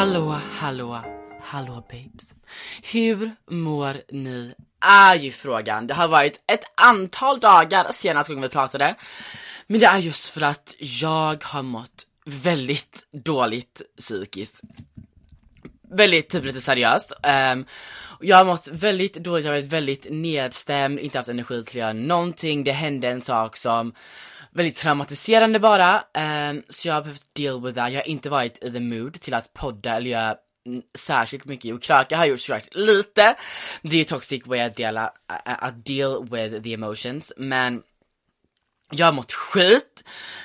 Hallå, hallå, hallå babes. Hur mår ni? Är ju frågan. Det har varit ett antal dagar senast gången vi pratade. Men det är just för att jag har mått väldigt dåligt psykiskt. Väldigt, typ lite seriöst. Um, jag har mått väldigt dåligt, jag har varit väldigt nedstämd, inte haft energi till att göra någonting. Det hände en sak som väldigt traumatiserande bara, eh, så jag har behövt deal with that. Jag har inte varit i the mood till att podda eller göra särskilt mycket. Och kröka har gjort såklart lite. Det är toxic way att dela, att deal with the emotions, men jag har mått skit,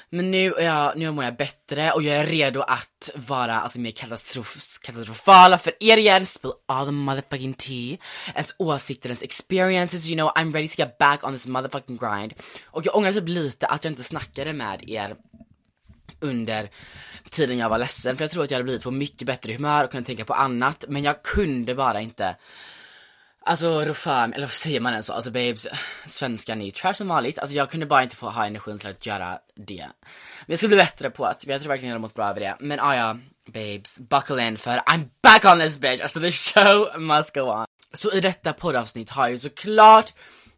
men nu, är jag, nu mår jag bättre och jag är redo att vara alltså, mer katastrof, katastrofala för er igen, spill all the motherfucking tea, ens åsikter, ens experiences, you know, I'm ready to get back on this motherfucking grind. Och jag ångrar typ lite att jag inte snackade med er under tiden jag var ledsen, för jag tror att jag hade blivit på mycket bättre humör och kunde tänka på annat, men jag kunde bara inte Alltså rå för mig, eller vad säger man ens så? Alltså babes, svenskan är ju trash som vanligt. Alltså jag kunde bara inte få ha energin till att göra det. Men jag ska bli bättre på att, jag tror verkligen jag har mått bra över det. Men ah, ja, babes, buckle in för I'm back on this bitch! Alltså the show must go on. Så i detta poddavsnitt har jag ju såklart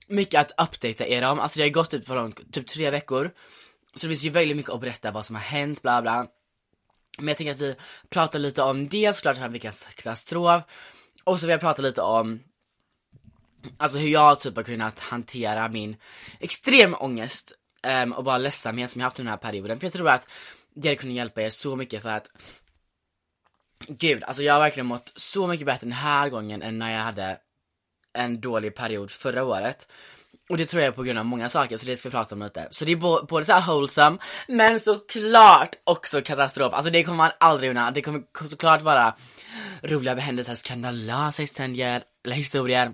mycket att uppdatera er om. Alltså det har gått typ, för typ tre veckor. Så det finns ju väldigt mycket att berätta vad som har hänt, bla bla. Men jag tänker att vi pratar lite om det, såklart har veckans katastrof. Och så vill jag prata lite om Alltså hur jag typ har kunnat hantera min extrem ångest um, och bara ledsamhet som jag haft under den här perioden. För jag tror att det hade kunnat hjälpa er så mycket för att Gud, alltså jag har verkligen mått så mycket bättre den här gången än när jag hade en dålig period förra året. Och det tror jag är på grund av många saker, så det ska vi prata om lite. Så det är både så här wholesome, men såklart också katastrof. Alltså det kommer man aldrig unna. Det kommer såklart vara roliga händelser, skandalösa historier, historier.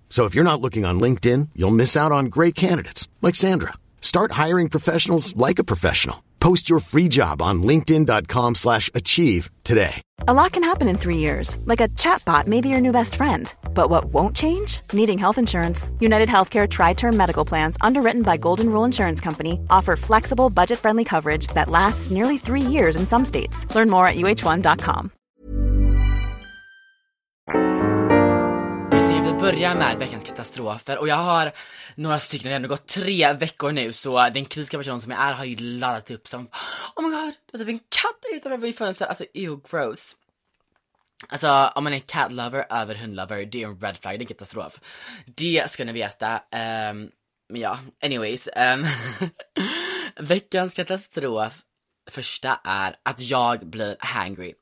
So if you're not looking on LinkedIn, you'll miss out on great candidates like Sandra. Start hiring professionals like a professional. Post your free job on linkedin.com/achieve today. A lot can happen in 3 years. Like a chatbot may be your new best friend. But what won't change? Needing health insurance. United Healthcare tri-term medical plans underwritten by Golden Rule Insurance Company offer flexible, budget-friendly coverage that lasts nearly 3 years in some states. Learn more at uh1.com. börja med veckans katastrofer och jag har några stycken, det har ändå gått tre veckor nu så den kritiska personen som jag är har ju laddat upp som Oh my god, det var typ en katt utanför mitt fönster, alltså ew gross. Alltså om man är cat lover över hundlover, det är en red flag, det är en katastrof. Det ska ni veta. Um, men ja, anyways. Um, veckans katastrof första är att jag blir hangry.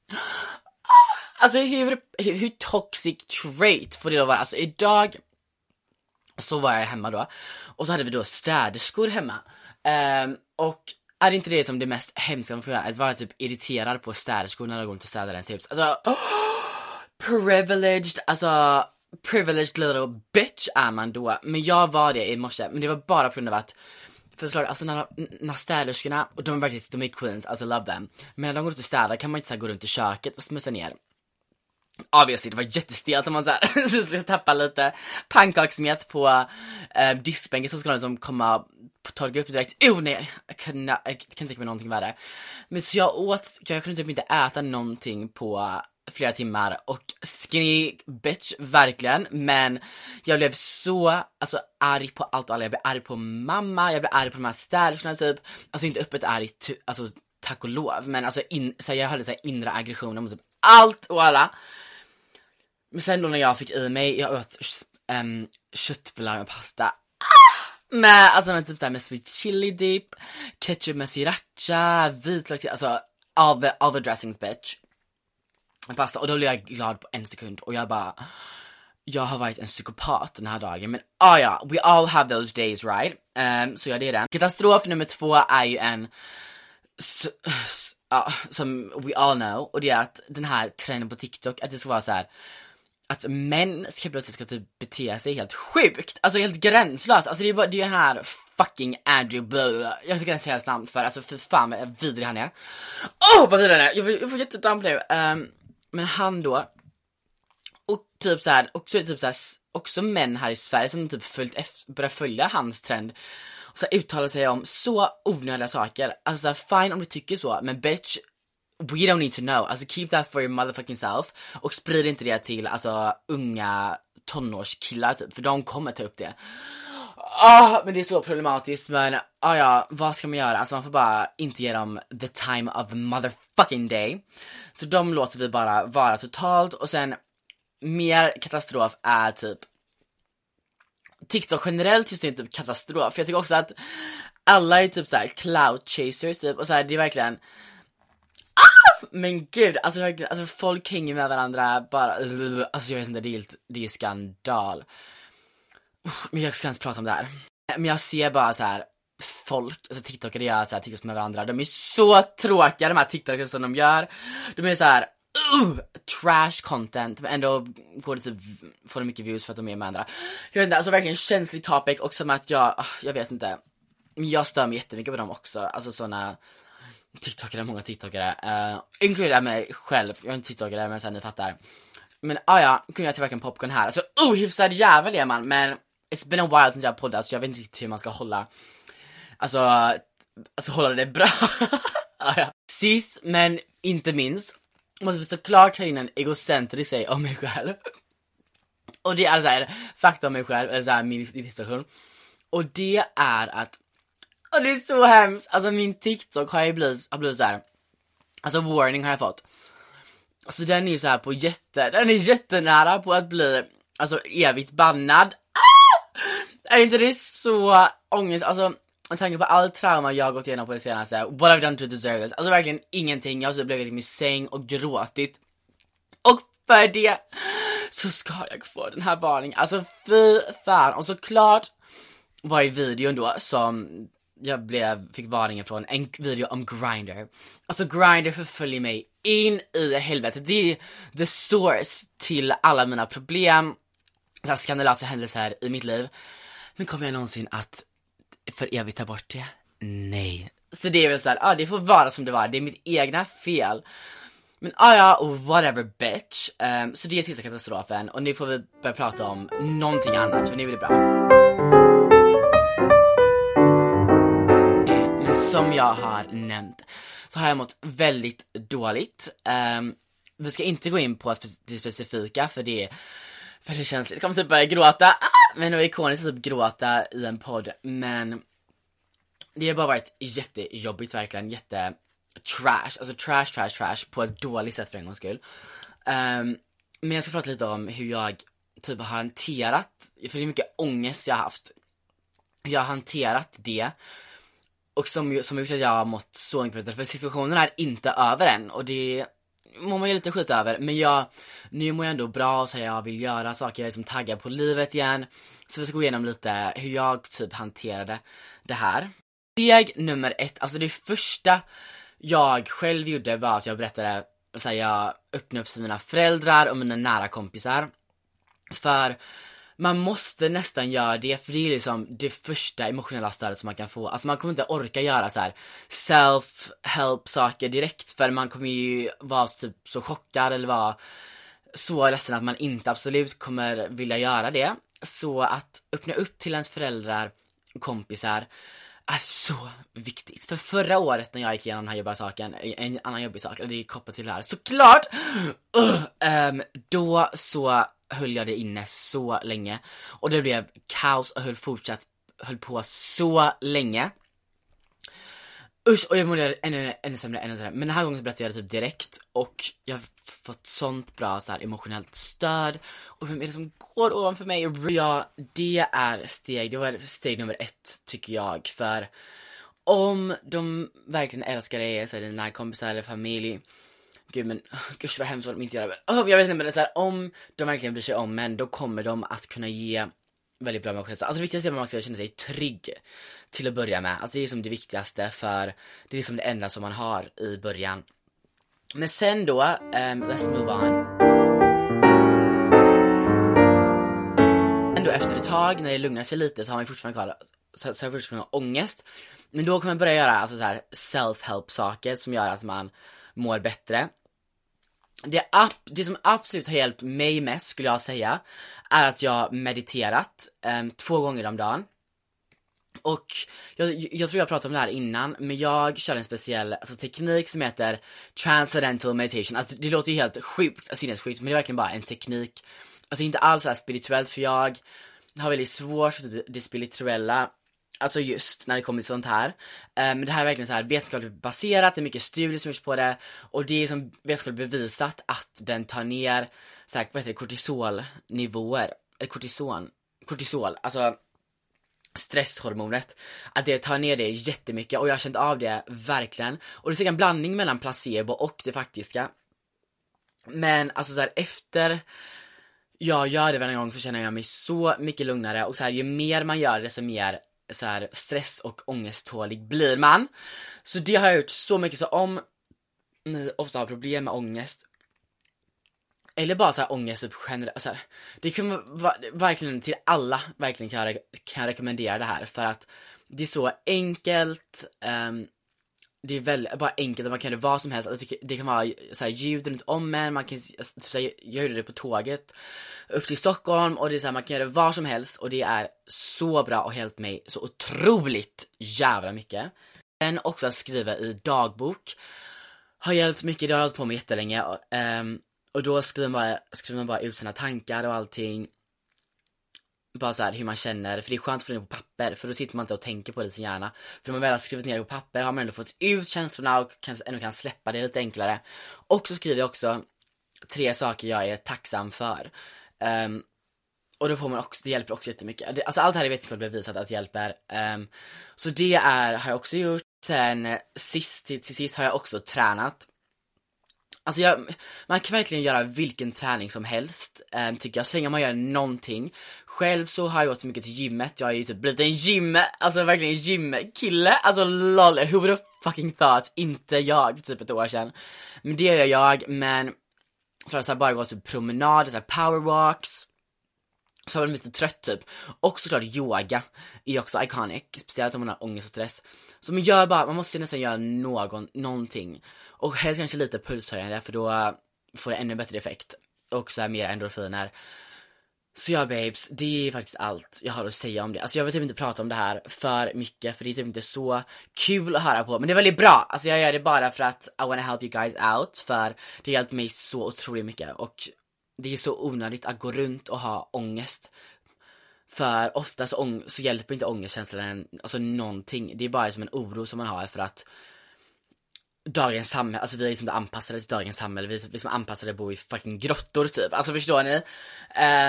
Alltså hur, hur, hur toxic trait får det vara? Alltså idag så var jag hemma då och så hade vi då städerskor hemma. Um, och är inte det som det mest hemska man får göra? Att vara typ irriterad på städerskor när de går runt och städar ens hus. Alltså, oh, privileged, alltså privileged little bitch är man då. Men jag var det i morse, men det var bara på grund av att förslag, alltså när, när städerskorna, och de är verkligen, de är queens, alltså love them. Men när de går ut och städar kan man inte så gå runt i köket och smutsa ner. Obviously, det var jättestelt när man såhär tappar lite pannkakssmet på eh, diskbänken så skulle de liksom komma torka upp direkt. Oh nej, jag kan, jag kan tänka mig någonting värre. Men så jag åt, jag kunde typ inte äta någonting på flera timmar och skinny bitch, verkligen. Men jag blev så, alltså arg på allt och alla. Jag blev arg på mamma, jag blev arg på de här städerskorna typ. Alltså inte öppet arg, alltså tack och lov. Men alltså in, så jag hade så inre aggressioner mot typ allt och alla. Men sen då när jag fick i mig, jag åt um, köttbullar med pasta. Ah! Med, alltså med typ såhär med sweet chili dip, ketchup med sriracha, vitlök, alltså all the, all the dressings bitch. Pasta, och då blev jag glad på en sekund och jag bara jag har varit en psykopat den här dagen, men ah ja, we all have those days right? Um, så ja, det är den. Katastrof nummer två är ju en, ja, som we all know, och det är att den här trenden på TikTok, att det ska vara så här att män ska plötsligt ska typ bete sig helt sjukt, alltså helt gränslöst, alltså det är bara, det är den här fucking Andrew Blah, jag tycker inte säga hans namn för alltså för fan vad vidrig han är. Åh oh, vad vidrig han är, jag får, jag får jättedamp nu. Um, men han då, och typ så här, också typ så här, också män här i Sverige som typ följt efter, börjar följa hans trend och så uttalar sig om så onödiga saker. Alltså fine om du tycker så, men bitch We don't need to know, alltså keep that for your motherfucking self och sprid inte det till alltså unga tonårskillar typ, för de kommer ta upp det. Oh, men det är så problematiskt men oh ja, vad ska man göra? Alltså man får bara inte ge dem the time of the motherfucking day. Så de låter vi bara vara totalt och sen mer katastrof är typ TikTok generellt just nu är typ katastrof. För jag tycker också att alla är typ såhär cloud chasers typ och såhär det är verkligen! Men gud, alltså, alltså folk hänger med varandra bara, alltså jag vet inte, det är, helt, det är skandal. Men jag ska inte prata om det här. Men jag ser bara så här folk, alltså tiktokare gör så här TikToks med varandra, de är så tråkiga de här tiktokarna som de gör. De är så här uh, trash content men ändå går det typ, får de mycket views för att de är med andra. Jag vet inte, alltså verkligen känslig topic och som att jag, ah, jag vet inte. Jag stör mig jättemycket på dem också, alltså såna TikTokare, många TikTokare, uh, inkluderar mig själv, jag är inte TikTokare men sen ni fattar. Men ah, ja, kunde jag tillverka en popcorn här, alltså ohyfsad oh, jävel är man men it's been a while sen jag poddat så jag vet inte riktigt hur man ska hålla, alltså, alltså hålla det bra. ah, ja. Sist men inte minst, måste vi såklart ta in en egocentrisk sig om mig själv. Och det är såhär, fakta om mig själv, eller såhär min livssituation. Och det är att, och det är så hemskt, alltså min TikTok har ju blivit, har blivit såhär, alltså warning har jag fått. Alltså den är ju såhär på jätte, den är jättenära på att bli, alltså evigt bannad. Ah! Är inte det så ångest, alltså med tanke på all trauma jag gått igenom på det senaste, what I've done to deserve this. Alltså verkligen ingenting, jag har typ blivit i min säng och gråtit. Och för det så ska jag få den här varningen. Alltså fy fan. Och såklart var i videon då som jag blev, fick varningen från en video om Grindr. Alltså Grindr förföljer mig in i helvetet. Det är the source till alla mina problem, så här skandalösa händelser i mitt liv. Men kommer jag någonsin att för evigt ta bort det? Nej. Så det är väl såhär, ja ah, det får vara som det var, det är mitt egna fel. Men ah, ja, whatever bitch. Um, så det är sista katastrofen och nu får vi börja prata om någonting annat för nu är det bra. Som jag har nämnt så har jag mått väldigt dåligt. Um, vi ska inte gå in på det specifika för det är väldigt känsligt. Jag kommer typ börja gråta. Ah! Men det var ikoniskt att typ gråta i en podd, men det har bara varit jättejobbigt verkligen, jätte trash, alltså trash, trash, trash på ett dåligt sätt för en gångs skull. Um, men jag ska prata lite om hur jag typ har hanterat, för det är mycket ångest jag har haft. Hur jag har hanterat det. Och som, som gjort att jag har mått så mycket bättre, för situationen är inte över än och det mår man ju lite skit över, men jag, nu mår jag ändå bra så jag vill göra saker, jag är liksom taggad på livet igen. Så vi ska gå igenom lite hur jag typ hanterade det här. Steg nummer ett, alltså det första jag själv gjorde var att jag berättade, så här, jag öppnade upp för mina föräldrar och mina nära kompisar. För man måste nästan göra det, för det är liksom det första emotionella stödet som man kan få. Alltså man kommer inte orka göra så här self-help saker direkt, för man kommer ju vara typ så chockad eller vara så ledsen att man inte absolut kommer vilja göra det. Så att öppna upp till ens föräldrar och kompisar är så viktigt. För förra året när jag gick igenom den här jobbiga saken, en annan jobbig sak, och det är kopplat till det här, såklart! Uh, um, då så höll jag det inne så länge. Och det blev kaos och höll fortsatt, höll på så länge. Usch, och jag mådde ännu, ännu sämre, ännu sämre. Men den här gången så berättade jag det typ direkt och jag har fått sånt bra så här, emotionellt stöd. Och vem är det som går ovanför mig? Ja, det är steg, det var steg nummer ett tycker jag. För om de verkligen älskar dig, så här, dina kompisar eller familj. Gud men, gud vad hemskt vad de inte gör. Oh, jag vet inte men det är så här, om de verkligen bryr sig om män då kommer de att kunna ge väldigt bra människor Alltså det viktigaste är att man ska känna sig trygg till att börja med. Alltså det är som det viktigaste för det är som det enda som man har i början. Men sen då, um, let's move on. Ändå efter ett tag, när det lugnar sig lite, så har man fortfarande kvar, så, så har man fortfarande ångest. Men då kan man börja göra alltså så här self-help saker som gör att man mår bättre. Det, det som absolut har hjälpt mig mest skulle jag säga är att jag mediterat um, två gånger om dagen. Och jag, jag tror jag pratade om det här innan, men jag kör en speciell alltså, teknik som heter Transcendental Meditation. Alltså det låter ju helt sjukt, alltså sinnessjukt, men det är verkligen bara en teknik. Alltså inte alls så spirituellt för jag har väldigt svårt för det spirituella Alltså just när det kommer till sånt här. Eh, men det här är verkligen så här vetenskapligt baserat, det är mycket studier som gjorts på det och det är som vetenskapligt bevisat att den tar ner så här, vad heter det, kortisolnivåer, eller kortison, kortisol, alltså stresshormonet, att det tar ner det jättemycket och jag har känt av det verkligen. Och det är en blandning mellan placebo och det faktiska. Men alltså så här, efter jag gör det varje gång så känner jag mig så mycket lugnare och så här, ju mer man gör det desto mer så här, stress och ångesttålig blir man. Så det har jag gjort så mycket, så om ni ofta har problem med ångest eller bara så här ångest typ generellt, det kan vara verkligen till alla verkligen kan jag, kan jag rekommendera det här för att det är så enkelt, um, det är väldigt, bara enkelt man kan göra vad som helst, alltså, det kan vara såhär ljud runt om en, man kan, alltså, typ så här, jag gjorde det på tåget upp till Stockholm och det är såhär, man kan göra vad som helst och det är så bra och hjälpt mig så otroligt jävla mycket. Sen också att skriva i dagbok har hjälpt mycket, det har jag hållit på med jättelänge um, och då skriver man, bara, skriver man bara ut sina tankar och allting bara så här, hur man känner, för det är skönt att få det på papper, för då sitter man inte och tänker på det i sin hjärna. För när man väl har skrivit ner det på papper har man ändå fått ut känslorna och kan, ändå kan släppa det lite enklare. Och så skriver jag också tre saker jag är tacksam för. Um, och då får man också, det hjälper också jättemycket. Det, alltså allt det här är vetenskapligt bevisat att det hjälper. Um, så det är, har jag också gjort. Sen sist, till, till sist har jag också tränat. Alltså jag, man kan verkligen göra vilken träning som helst, ähm, tycker jag, så länge man gör någonting. Själv så har jag gått så mycket till gymmet, jag har ju typ blivit en gym, alltså verkligen gymkille, alltså lol, who would have fucking thought, inte jag för typ ett år sedan. Men det gör jag, men så har jag bara gått typ promenader, såhär powerwalks, så har jag blivit lite trött typ. Och såklart yoga är också iconic, speciellt om man har ångest och stress. Så man gör bara, man måste nästan göra någon, någonting. Och helst kanske lite pulshöjande för då får det ännu bättre effekt. Och så här mer endorfiner. Så ja babes, det är faktiskt allt jag har att säga om det. Alltså jag vill typ inte prata om det här för mycket för det är typ inte så kul att höra på. Men det är väldigt bra, alltså jag gör det bara för att I wanna help you guys out för det har hjälpt mig så otroligt mycket och det är så onödigt att gå runt och ha ångest. För oftast så hjälper inte ångestkänslan alltså någonting. Det är bara som en oro som man har för att dagens samhälle, alltså vi är liksom anpassade till dagens samhälle, vi, är liksom anpassade att bo i fucking grottor typ, alltså förstår ni?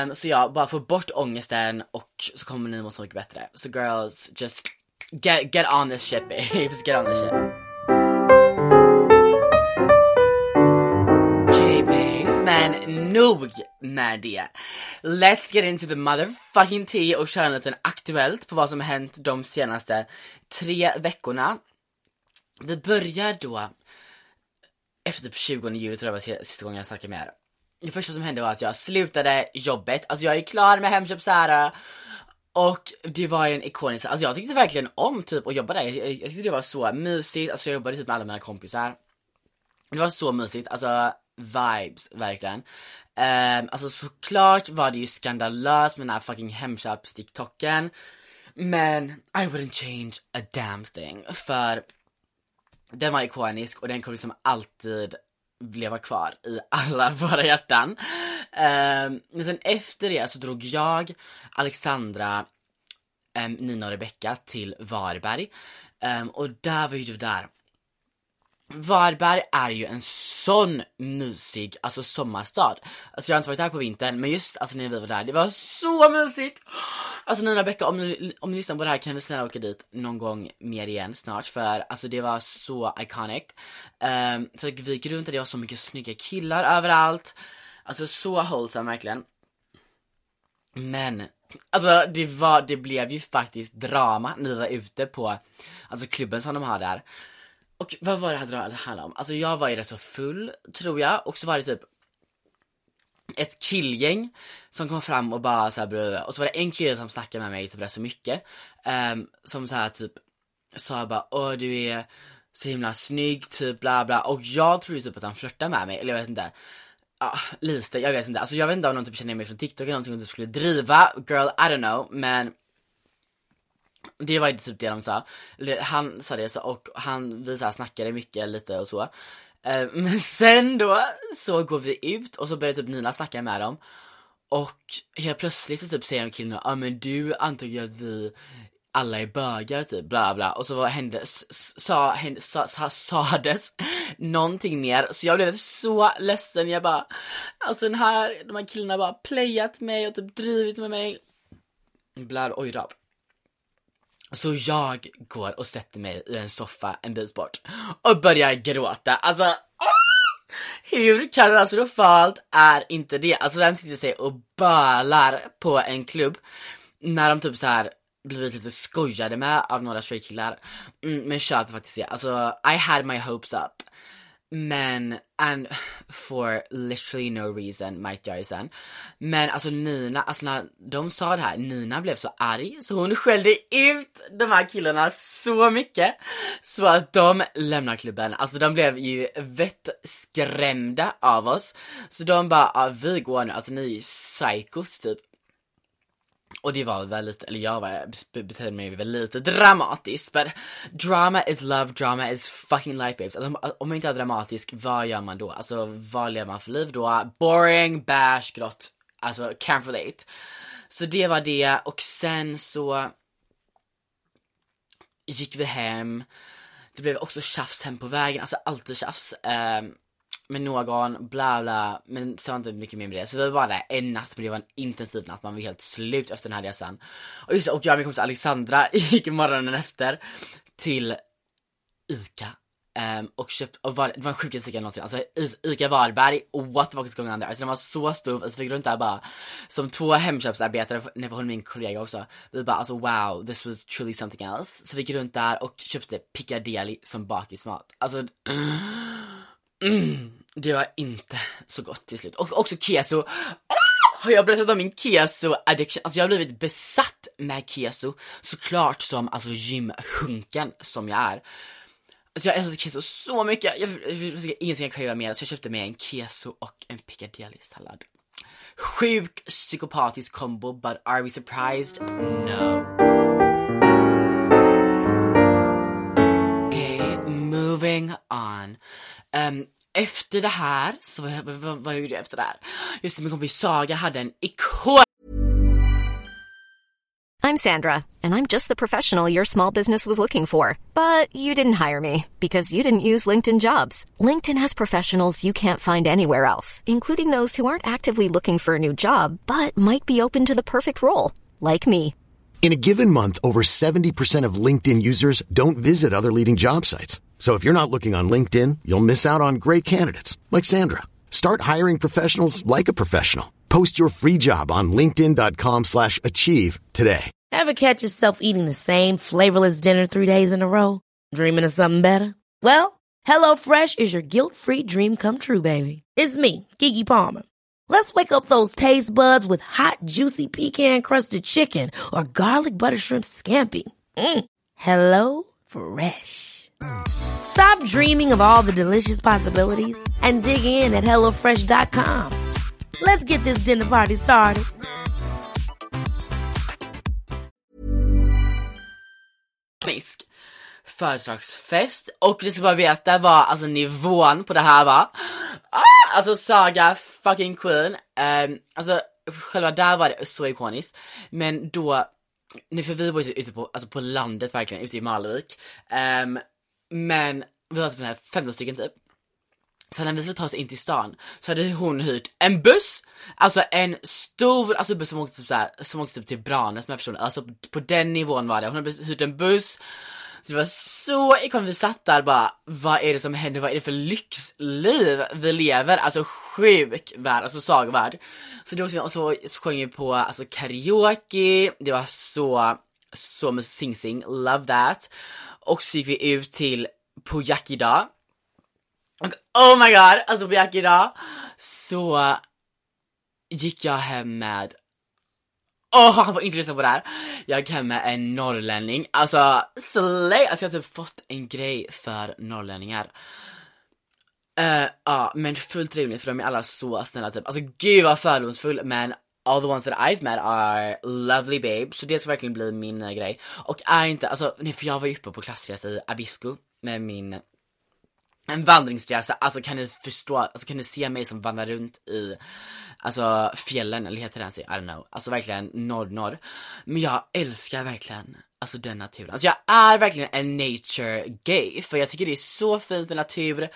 Um, så ja, bara få bort ångesten och så kommer ni må så mycket bättre. Så so girls, just get, get on this shit babes, get on this shit. Okay babes, men nog med det. Let's get into the motherfucking tea och köra en liten aktuellt på vad som hänt de senaste tre veckorna. Vi börjar då efter typ 20 juli tror jag var sista gången jag snackade med er. Det första som hände var att jag slutade jobbet, alltså jag är klar med Hemköp Sara och det var ju en ikonisk, alltså jag tyckte verkligen om typ att jobba där, jag, jag tyckte det var så mysigt, alltså jag jobbade typ med alla mina kompisar. Det var så mysigt, alltså vibes verkligen. Um, alltså såklart var det ju skandalöst med den här fucking Hemköps-tiktoken. Men I wouldn't change a damn thing för den var ikonisk och den kommer liksom alltid leva kvar i alla våra hjärtan. Um, men sen efter det så drog jag, Alexandra, um, Nina och Rebecca till Varberg. Ehm, och där var ju du där. Varberg är ju en sån mysig, alltså sommarstad. Alltså jag har inte varit där på vintern, men just alltså när vi var där, det var så mysigt! Alltså Nina Becka, om ni, om ni lyssnar på det här kan vi snälla åka dit någon gång mer igen snart, för alltså det var så iconic. Um, så vi gick runt och det var så mycket snygga killar överallt. Alltså så wholesome verkligen. Men, alltså det var, det blev ju faktiskt drama när vi var ute på, alltså klubben som de har där. Och vad var det här det handlade om? Alltså jag var ju rätt så full, tror jag, och så var det typ ett killgäng som kom fram och bara såhär och så var det en kille som snackade med mig typ rätt så mycket, um, som så här typ sa bara åh du är så himla snygg typ bla bla. Och jag trodde typ att han flörtade med mig, eller jag vet inte. Ja, lite, jag vet inte, alltså jag vet inte om någon typ känner mig från TikTok eller någonting och typ skulle driva, girl I don't know, men det var ju typ det de sa. Han sa det så, och han, vi så här snackade mycket lite och så. Eh, men sen då så går vi ut och så börjar typ Nina snacka med dem. Och helt plötsligt så typ säger de killen ja ah, men du antar ju att vi alla är bögar typ, bla bla. Och så vad hände, sa, hände, sa, sa, sades någonting mer. Så jag blev så ledsen, jag bara, alltså den här, de här killarna bara playat mig och typ drivit med mig. Bla, oj då. Så jag går och sätter mig i en soffa en bit bort och börjar gråta. Alltså, åh! hur katastrofalt är inte det? Alltså vem sitter sig och bölar på en klubb när de typ så här blivit lite skojade med av några tjejkillar. Mm, men köper faktiskt det. Alltså, I had my hopes up. Men, and for literally no reason märkte jag ju sen. Men alltså Nina, alltså när de sa det här, Nina blev så arg så hon skällde ut de här killarna så mycket. Så att de lämnar klubben. Alltså de blev ju vettskrämda av oss. Så de bara, ah, vi går nu, alltså ni är ju psykos typ. Och det var väl lite, eller jag var, betedde mig väl lite dramatiskt, but drama is love, drama is fucking life babes. Alltså, om man inte är dramatisk, vad gör man då? Alltså vad lever man för liv då? Boring, bash, grått, alltså can't relate. Så det var det, och sen så gick vi hem, det blev också tjafs hem på vägen, alltså alltid tjafs. Um, med någon, bla bla, men så var inte mycket mer med det. Så vi var bara där en natt, men det var en intensiv natt, man var helt slut efter den här resan. Och just och jag och min kompis Alexandra gick morgonen efter till ICA Um, och köpt, och var, det var den sjukaste ICA någonsin, alltså ICA Varberg, what the fuck is going on there? Alltså den var så stor, alltså vi gick runt där bara som två Hemköpsarbetare, när hon höll min kollega också, vi bara alltså wow, this was truly something else. Så vi gick runt där och köpte Piccadilly som bakismat. Alltså Mm, det var inte så gott till slut. Och också keso. Ah! Har jag berättat om min keso addiction? Alltså jag har blivit besatt med keso, såklart som alltså gymhunken som jag är. Alltså jag älskar keso så mycket, jag, jag, ingenting kan göra mer så jag köpte mig en keso och en piccadilly-sallad. Sjuk psykopatisk kombo, but are we surprised? No. Okay, moving on. Um, efter det här, så vad, vad, vad gjorde jag efter det här? Just det, min kompis Saga hade en ikon I'm Sandra, and I'm just the professional your small business was looking for. But you didn't hire me because you didn't use LinkedIn jobs. LinkedIn has professionals you can't find anywhere else, including those who aren't actively looking for a new job but might be open to the perfect role, like me. In a given month, over 70% of LinkedIn users don't visit other leading job sites. So if you're not looking on LinkedIn, you'll miss out on great candidates like Sandra. Start hiring professionals like a professional. Post your free job on linkedin.com/achieve today. Ever catch yourself eating the same flavorless dinner 3 days in a row, dreaming of something better? Well, HelloFresh is your guilt-free dream come true, baby. It's me, Gigi Palmer. Let's wake up those taste buds with hot, juicy pecan-crusted chicken or garlic butter shrimp scampi. Mm. Hello Fresh. Stop dreaming of all the delicious possibilities and dig in at HelloFresh.com. Let's get this dinner party started. Fisk. Födelsedagsfest och det ska bara veta vad alltså nivån på det här var. Ah, alltså Saga fucking queen. Um, alltså själva där var det så ikoniskt. Men då nu för vi bor ute, på, alltså på landet verkligen, ute i Malvik. Um, men vi var typ här 15 stycken typ. Sen när vi skulle ta oss in till stan så hade hon hyrt en buss, alltså en stor, alltså buss som åkte typ såhär, som åkte typ till Branäs med personer, alltså på den nivån var det. Hon hade hyrt en buss, så det var så ikoniskt, vi satt där bara, vad är det som händer, vad är det för lyxliv vi lever? Alltså sjuk värld, alltså sagovärld. Så då och så sjöng vi på alltså karaoke, det var så, så med sing sing, love that. Och så gick vi ut till på idag. Och oh my god, alltså på så gick jag hem med Åh, oh, han får inte lyssna på det här. Jag gick hem med en norrlänning, alltså slay! Alltså jag har typ fått en grej för norrlänningar. Uh, ja, men fullt rimligt för de är alla så snälla typ. Alltså gud vad fördomsfull men all the ones that I've met are lovely babes, så det ska verkligen bli min uh, grej. Och är inte, alltså nej för jag var ju uppe på klassresa i Abisko med min en vandringsresa, alltså kan ni förstå, alltså kan ni se mig som vandrar runt i, alltså fjällen, eller heter det ens I don't know, alltså verkligen norr-norr. Men jag älskar verkligen, alltså den naturen. Alltså jag är verkligen en nature gay, för jag tycker det är så fint med natur.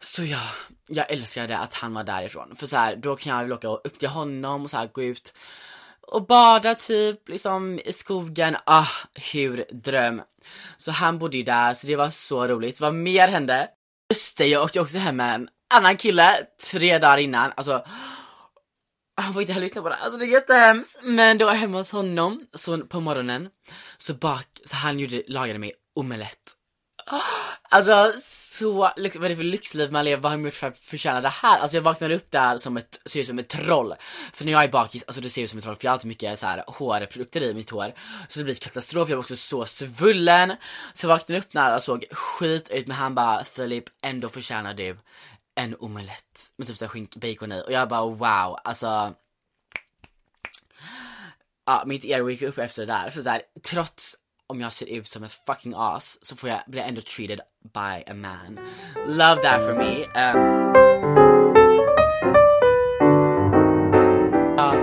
Så ja, jag älskade att han var därifrån, för så här, då kan jag väl åka upp till honom och så här, gå ut och bada typ liksom i skogen, ah hur dröm. Så han bodde ju där, så det var så roligt. Vad mer hände? Just det, jag åkte också hem med en annan kille tre dagar innan, alltså han får inte heller lyssna på det, alltså det är jättehemskt. Men då var jag hemma hos honom, så på morgonen så bak, så han gjorde, lagade mig omelett. Alltså så, liksom, vad är det för lyxliv man lever, vad har man gjort för att förtjäna det här? Alltså jag vaknade upp där som ett, ser ut som ett troll. För när jag är bakis, alltså det ser ut som ett troll för jag har alltid mycket så här hårprodukter i mitt hår. Så det blir katastrof, jag var också så svullen. Så jag vaknade upp när jag såg skit ut men han bara Filip, ändå förtjänar du en omelett med typ såhär skink, bacon i. Och jag bara wow, alltså Ja, mitt ego gick upp efter det där, för så här, trots om jag ser ut som ett fucking ass så får jag, blir jag ändå treated by a man. Love that for me. Um, ja,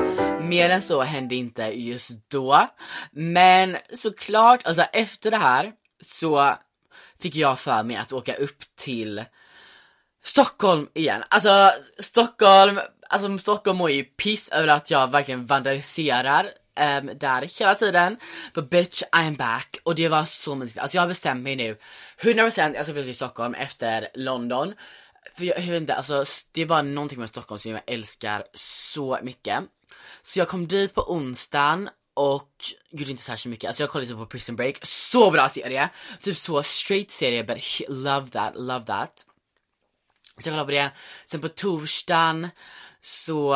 mer än så hände inte just då. Men såklart, alltså efter det här så fick jag för mig att åka upp till Stockholm igen. Alltså Stockholm, alltså Stockholm mår ju piss över att jag verkligen vandaliserar um, där hela tiden. But bitch, I'm back. Och det var så mysigt. Alltså jag har bestämt mig nu, 100% jag ska flytta till Stockholm efter London. För jag, jag vet inte, alltså det är bara någonting med Stockholm som jag älskar så mycket. Så jag kom dit på onsdagen och gjorde inte särskilt mycket, alltså jag kollade typ på Prison Break, så bra serie! Typ så straight serie but love that, love that. Så jag kollade på det, sen på torsdagen så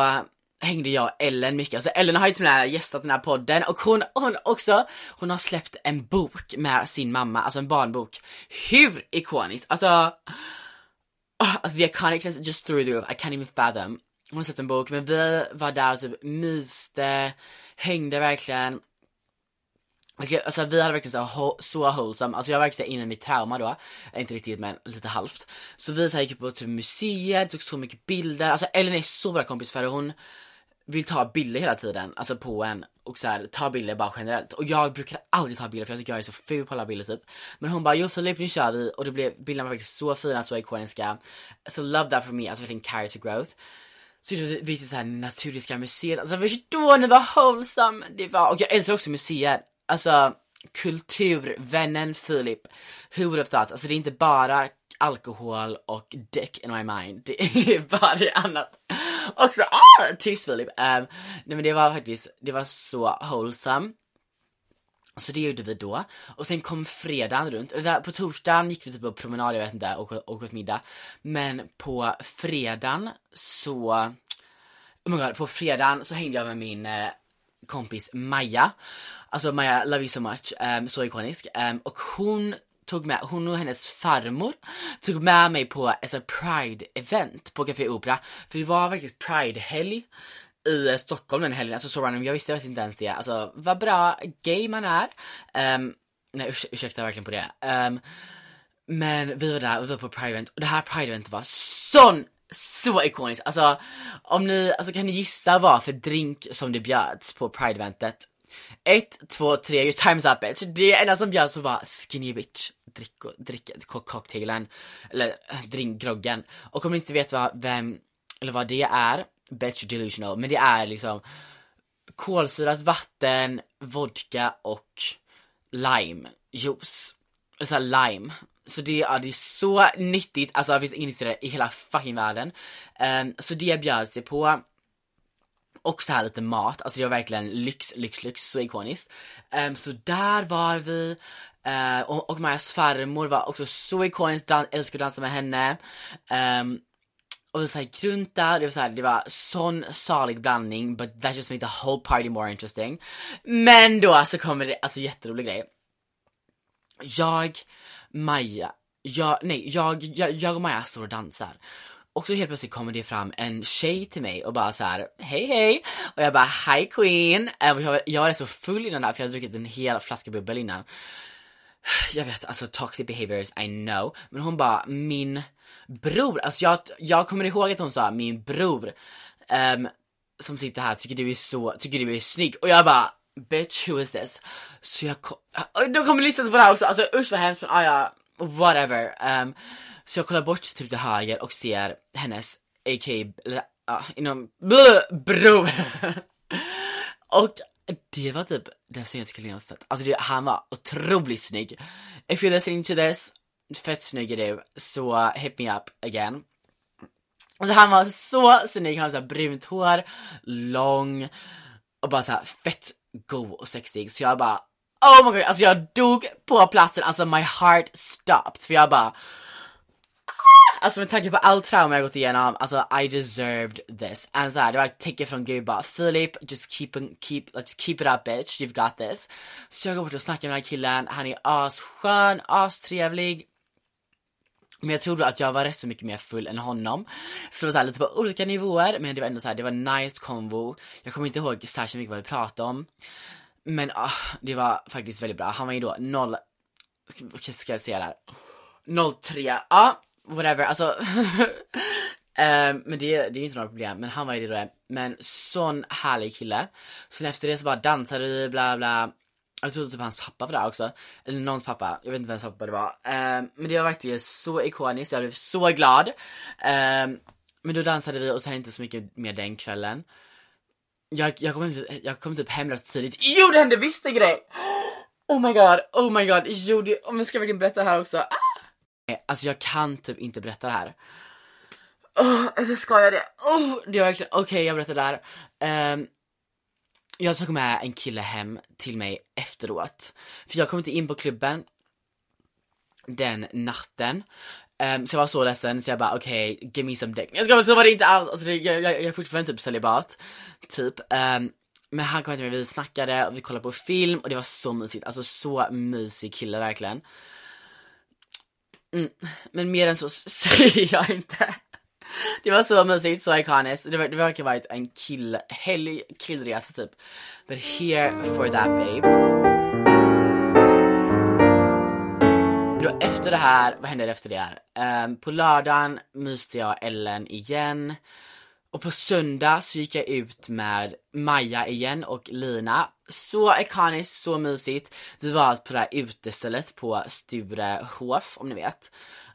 hängde jag och Ellen mycket, alltså Ellen har ju typ till och gästat den här podden och hon, hon också, hon har släppt en bok med sin mamma, alltså en barnbok. Hur ikonisk, alltså, oh, alltså the iconicness just through the roof, I can't even fathom. Hon har släppt en bok, men vi var där och typ myste, hängde verkligen. Alltså vi hade verkligen så, så wholesome, alltså jag var verkligen inne i mitt trauma då, eh, inte riktigt men lite halvt. Så vi så här, gick på typ museer, tog så mycket bilder, alltså Ellen är så bra kompis för hon vill ta bilder hela tiden, alltså på en och så här, ta bilder bara generellt. Och jag brukar aldrig ta bilder för jag tycker jag är så ful på alla bilder typ. Men hon bara, jo Filip nu kör vi och det blev, bilderna var faktiskt så fina, så ikoniska. Så love that for me, alltså verkligen carries a growth. Så vi vi till såhär naturiska museet, alltså förstår ni vad wholesome det var? Och jag älskar också museer, alltså kulturvännen Filip. Who would have thought? Alltså det är inte bara alkohol och dick in my mind, det är bara annat också, ah, tyst Filip. Um, nej men det var faktiskt, det var så wholesome. Så det gjorde vi då. Och sen kom fredagen runt. Där, på torsdagen gick vi typ på promenad, jag vet inte, och, och åt middag. Men på fredagen så... Oh my God, på fredagen så hängde jag med min eh, kompis Maja. Alltså Maja, love you so much, um, så ikonisk. Um, och hon tog med, hon och hennes farmor tog med mig på ett pride-event på Café Opera. För det var faktiskt pride-helg i eh, Stockholm den helgen, alltså så random, jag visste inte ens det. Alltså vad bra gay man är. Um, nej urs ursäkta verkligen på det. Um, men vi var där vi var på pride-event och det här pride-eventet var sån så ikoniskt. Alltså om ni, alltså kan ni gissa vad för drink som det bjöds på pride-eventet? Ett, två, tre, your time's up bitch. Det enda som bjöds på var skinny bitch. Drick, drick cocktailen, eller äh, drink groggen. Och om ni inte vet vad, vem, eller vad det är, bitch delusional, men det är liksom kolsyrat vatten, vodka och limejuice. Eller såhär lime. Så det, ja, det är så nyttigt, alltså det finns inget i hela fucking världen. Um, så det bjöd sig på. Och så här lite mat, alltså det var verkligen lyx, lyx, lyx, så ikoniskt. Um, så där var vi, uh, och, och Majas farmor var också så ikonisk, dan älskade att dansa med henne. Um, och så såhär grunta, det var såhär, det var sån salig blandning, but that just made the whole party more interesting. Men då så kommer det, alltså jätterolig grej. Jag, Maja, jag, nej, jag, jag, jag och Maja står och dansar. Och så helt plötsligt kommer det fram en tjej till mig och bara så här: hej hej! Och jag bara hi queen! Eh, jag, jag var så full innan där för jag hade druckit en hel flaska bubbel innan. Jag vet, alltså toxic behaviors, I know. Men hon bara, min bror, alltså jag, jag kommer ihåg att hon sa min bror um, som sitter här tycker du är så, tycker du är snygg och jag bara bitch who is this? Så jag kom, de kommer lyssna på det här också, alltså usch vad hemskt men ah, ja, whatever. Um, så jag kollar bort typ till höger och ser hennes aka, uh, inom, blö, bror. och det var typ den snyggaste killen jag sett. Alltså det, han var otroligt snygg. If you're listening to this, fett snygg är du, så hit me up again. Alltså han var så snygg, han hade såhär brunt hår, lång och bara såhär fett go och sexig. Så jag bara, oh my god, alltså jag dog på platsen, alltså my heart stopped. För jag bara, Alltså med tanke på all trauma jag gått igenom, alltså I deserved this. And så här, det var ett tecken från gud bara, Philip, just keep, keep, let's keep it up bitch, you've got this. Så jag går bort och snackar med den här killen, han är asskön, astrevlig. Men jag trodde att jag var rätt så mycket mer full än honom. Så det var så här, lite på olika nivåer, men det var ändå så här, det var nice konvo. Jag kommer inte ihåg särskilt mycket vad vi pratade om. Men ah, det var faktiskt väldigt bra. Han var ju då 0, ska, ska jag säga där? 03, ja. Ah, whatever, alltså. Um, men det, det är inte några problem, men han var ju det då. Men sån härlig kille. Sen efter det så bara dansade vi, bla bla. Jag trodde typ hans pappa var där också. Eller någons pappa, jag vet inte vems pappa det var. Um, men det var verkligen så ikoniskt, jag blev så glad. Um, men då dansade vi och sen inte så mycket mer den kvällen. Jag, jag, kom, typ, jag kom typ hem rätt tidigt. Jo det hände visst en grej! Oh my god, oh my god, jo det, om jag ska verkligen berätta det här också? Ah! Alltså jag kan typ inte berätta det här. Oh, eller ska jag det? Oh, det okej okay, jag berättar det här. Um, jag tog med en kille hem till mig efteråt. För jag kom inte in på klubben den natten. Um, så jag var så ledsen så jag bara okej, okay, give me some dick. Jag ska så var det inte alls, alltså, jag, jag, jag är fortfarande typ celibat. Typ. Um, men han kom till mig, vi snackade och vi kollade på film och det var så mysigt. Alltså så mysig kille verkligen. Mm. Men mer än så säger jag inte. Det var så mysigt, så ikoniskt. Det, var, det verkar varit en killhelg, killresa typ. But here for that babe. Då efter det här, vad hände efter det här? Um, på lördagen myste jag Ellen igen. Och på söndag så gick jag ut med Maja igen och Lina. Så ikoniskt, så mysigt. Vi var på det här utestället på Sturehof, om ni vet.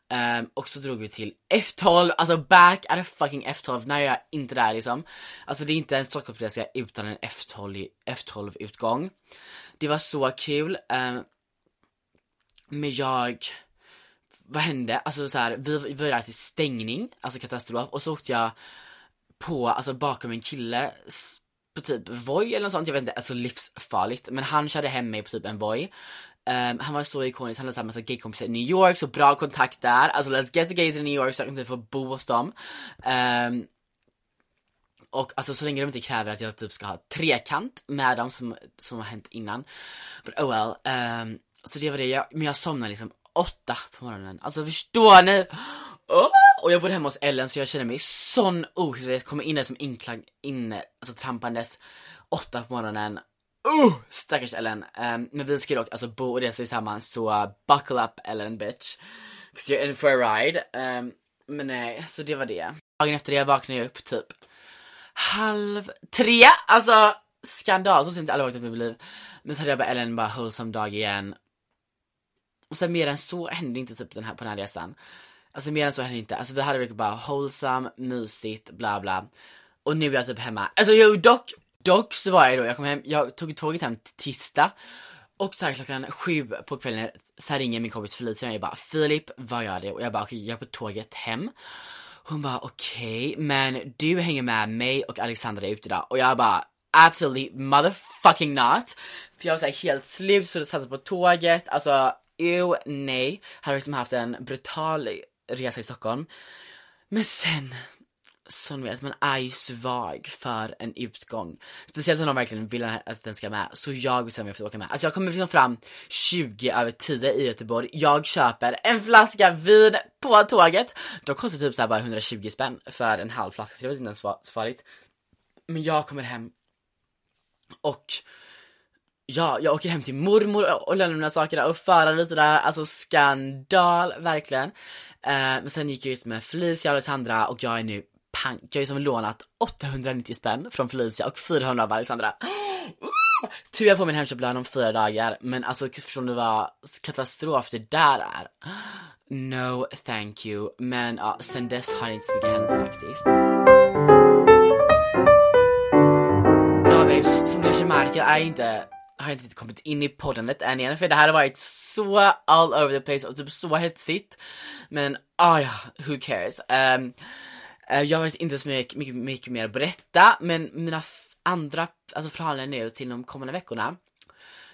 Um, och så drog vi till F12, alltså back at a fucking F12, när jag är inte där liksom. Alltså det är inte en Stockholmsresa utan en F12, F12 utgång. Det var så kul. Um, men jag, vad hände? Alltså så här, vi, vi var där till stängning, alltså katastrof, och så åkte jag på, alltså bakom en kille på typ Voi eller något sånt, jag vet inte, alltså livsfarligt. Men han körde hem mig på typ en Voi. Um, han var så ikonisk, han hade såhär massa gaykompisar i New York, så bra kontakt där. Alltså let's get the gays in New York så jag kan få bo hos dem. Um, och alltså så länge de inte kräver att jag typ ska ha trekant med dem som, som har hänt innan. But oh well. Um, så det var det, jag, men jag somnade liksom åtta på morgonen. Alltså förstår ni? Oh! Och jag bodde hemma hos Ellen så jag känner mig sån jag Kommer in där som inklang, inne, alltså trampandes åtta på morgonen. Oh, stackars Ellen. Um, men vi ska dock alltså bo och resa tillsammans så uh, buckle up Ellen bitch. Cause you're in for a ride. Um, men nej, så det var det. Dagen efter det vaknade jag upp typ halv tre. Alltså skandal, så ser inte alla varit i mitt liv. Men så hade jag bara Ellen bara wholesome dag igen. Och sen mer än så hände inte typ den här, på den här resan. Alltså mer än så hände inte, alltså vi hade verkligen bara wholesome, mysigt, bla bla. Och nu är jag typ hemma, alltså jo dock, dock så var jag då, jag kom hem, jag tog tåget hem till tisdag. Och så här klockan sju på kvällen så här ringer min kompis Felicia och jag bara Filip, vad gör du? Och jag bara okej, okay, jag är på tåget hem. Hon bara okej, okay, men du hänger med mig och Alexandra ut idag. Och jag bara absolutely motherfucking not. För jag var så här helt slut, så jag satt på tåget, alltså ew, nej. Hade liksom haft en brutal resa i Stockholm. Men sen, som vet, man är ju svag för en utgång. Speciellt om de verkligen vill att den ska med. Så jag bestämmer mig för att åka med. Alltså jag kommer liksom fram 20 över 10 i Göteborg. Jag köper en flaska vin på tåget. De kostar typ såhär bara 120 spänn för en halv flaska, så det var inte ens så farligt. Men jag kommer hem och Ja, jag åker hem till mormor och lämnar mina saker där och förar lite där, alltså skandal, verkligen. Eh, men sen gick jag ut med Felicia och Alexandra och jag är nu pank. Jag har ju som lånat 890 spänn från Felicia och 400 av Alexandra. Tur jag får min hemköplön om fyra dagar, men alltså förstår du vad katastrof det där är? No thank you, men ja, sen dess har inte så mycket hänt faktiskt. Ja babes, som du kanske märker är inte har jag inte kommit in i poddandet än igen för det här har varit så all over the place och typ så hetsigt. Men ah ja, who cares. Um, uh, jag har inte så mycket, mycket, mycket mer att berätta men mina andra alltså planer nu till de kommande veckorna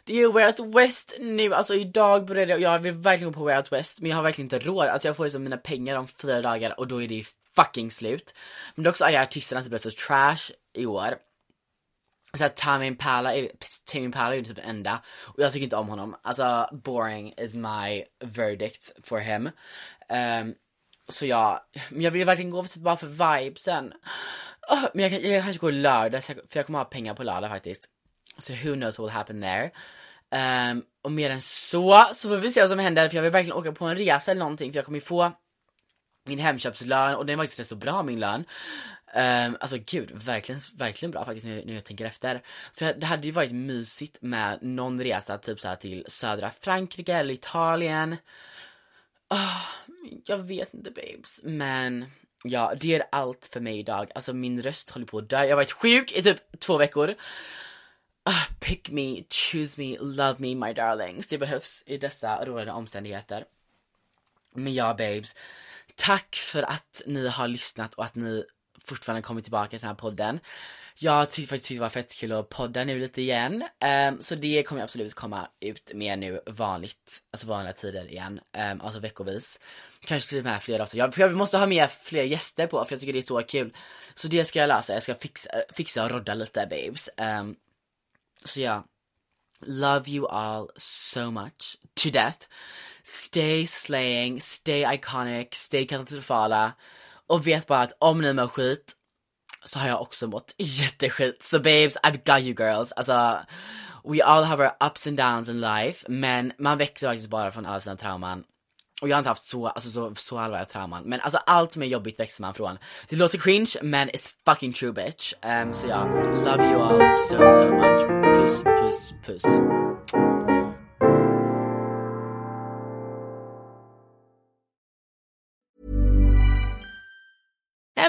det är ju Way Out West nu, alltså idag började jag, jag vill verkligen gå på Way Out West men jag har verkligen inte råd, alltså jag får ju som mina pengar om fyra dagar och då är det fucking slut. Men dock så är artisterna typ så trash i år såhär Tame Impala, Tame Impala är typ den enda och jag tycker inte om honom. Alltså boring is my verdict for him. Um, så ja, men jag vill verkligen gå för, typ bara för vibesen. Oh, men jag, jag, jag kanske går lördag, för jag kommer ha pengar på lördag faktiskt. Så who knows what will happen there. Um, och mer än så, så får vi se vad som händer för jag vill verkligen åka på en resa eller någonting för jag kommer ju få min hemköpslön och den är faktiskt rätt så bra min lön. Um, alltså gud, verkligen, verkligen bra faktiskt nu, nu jag tänker efter. Så det hade ju varit mysigt med någon resa typ så till södra Frankrike eller Italien. Oh, jag vet inte babes, men ja, det är allt för mig idag. Alltså min röst håller på att dö. Jag har varit sjuk i typ två veckor. Uh, pick me, choose me, love me my darlings. Det behövs i dessa rådande omständigheter. Men ja babes, tack för att ni har lyssnat och att ni fortfarande kommit tillbaka till den här podden. Jag tyckte faktiskt det var fett kul att podda nu lite igen. Um, så det kommer jag absolut komma ut med nu vanligt, alltså vanliga tider igen, um, alltså veckovis. Kanske till och med fler avsnitt. Jag, för jag måste ha med fler gäster på för jag tycker det är så kul. Så det ska jag lösa, jag ska fixa, fixa och rodda lite babes. Um, så ja, love you all so much to death. Stay slaying, stay iconic, stay katastrofala. Och vet bara att om ni mår skit så har jag också mått jätteskit. Så babes, I've got you girls. Alltså, we all have our ups and downs in life, men man växer faktiskt bara från alla sina trauman. Och jag har inte haft så, alltså så, så allvarliga trauman, men alltså allt som är jobbigt växer man från. Det låter cringe, men it's fucking true bitch. Um, så ja, love you all so so so much. Puss, puss, puss.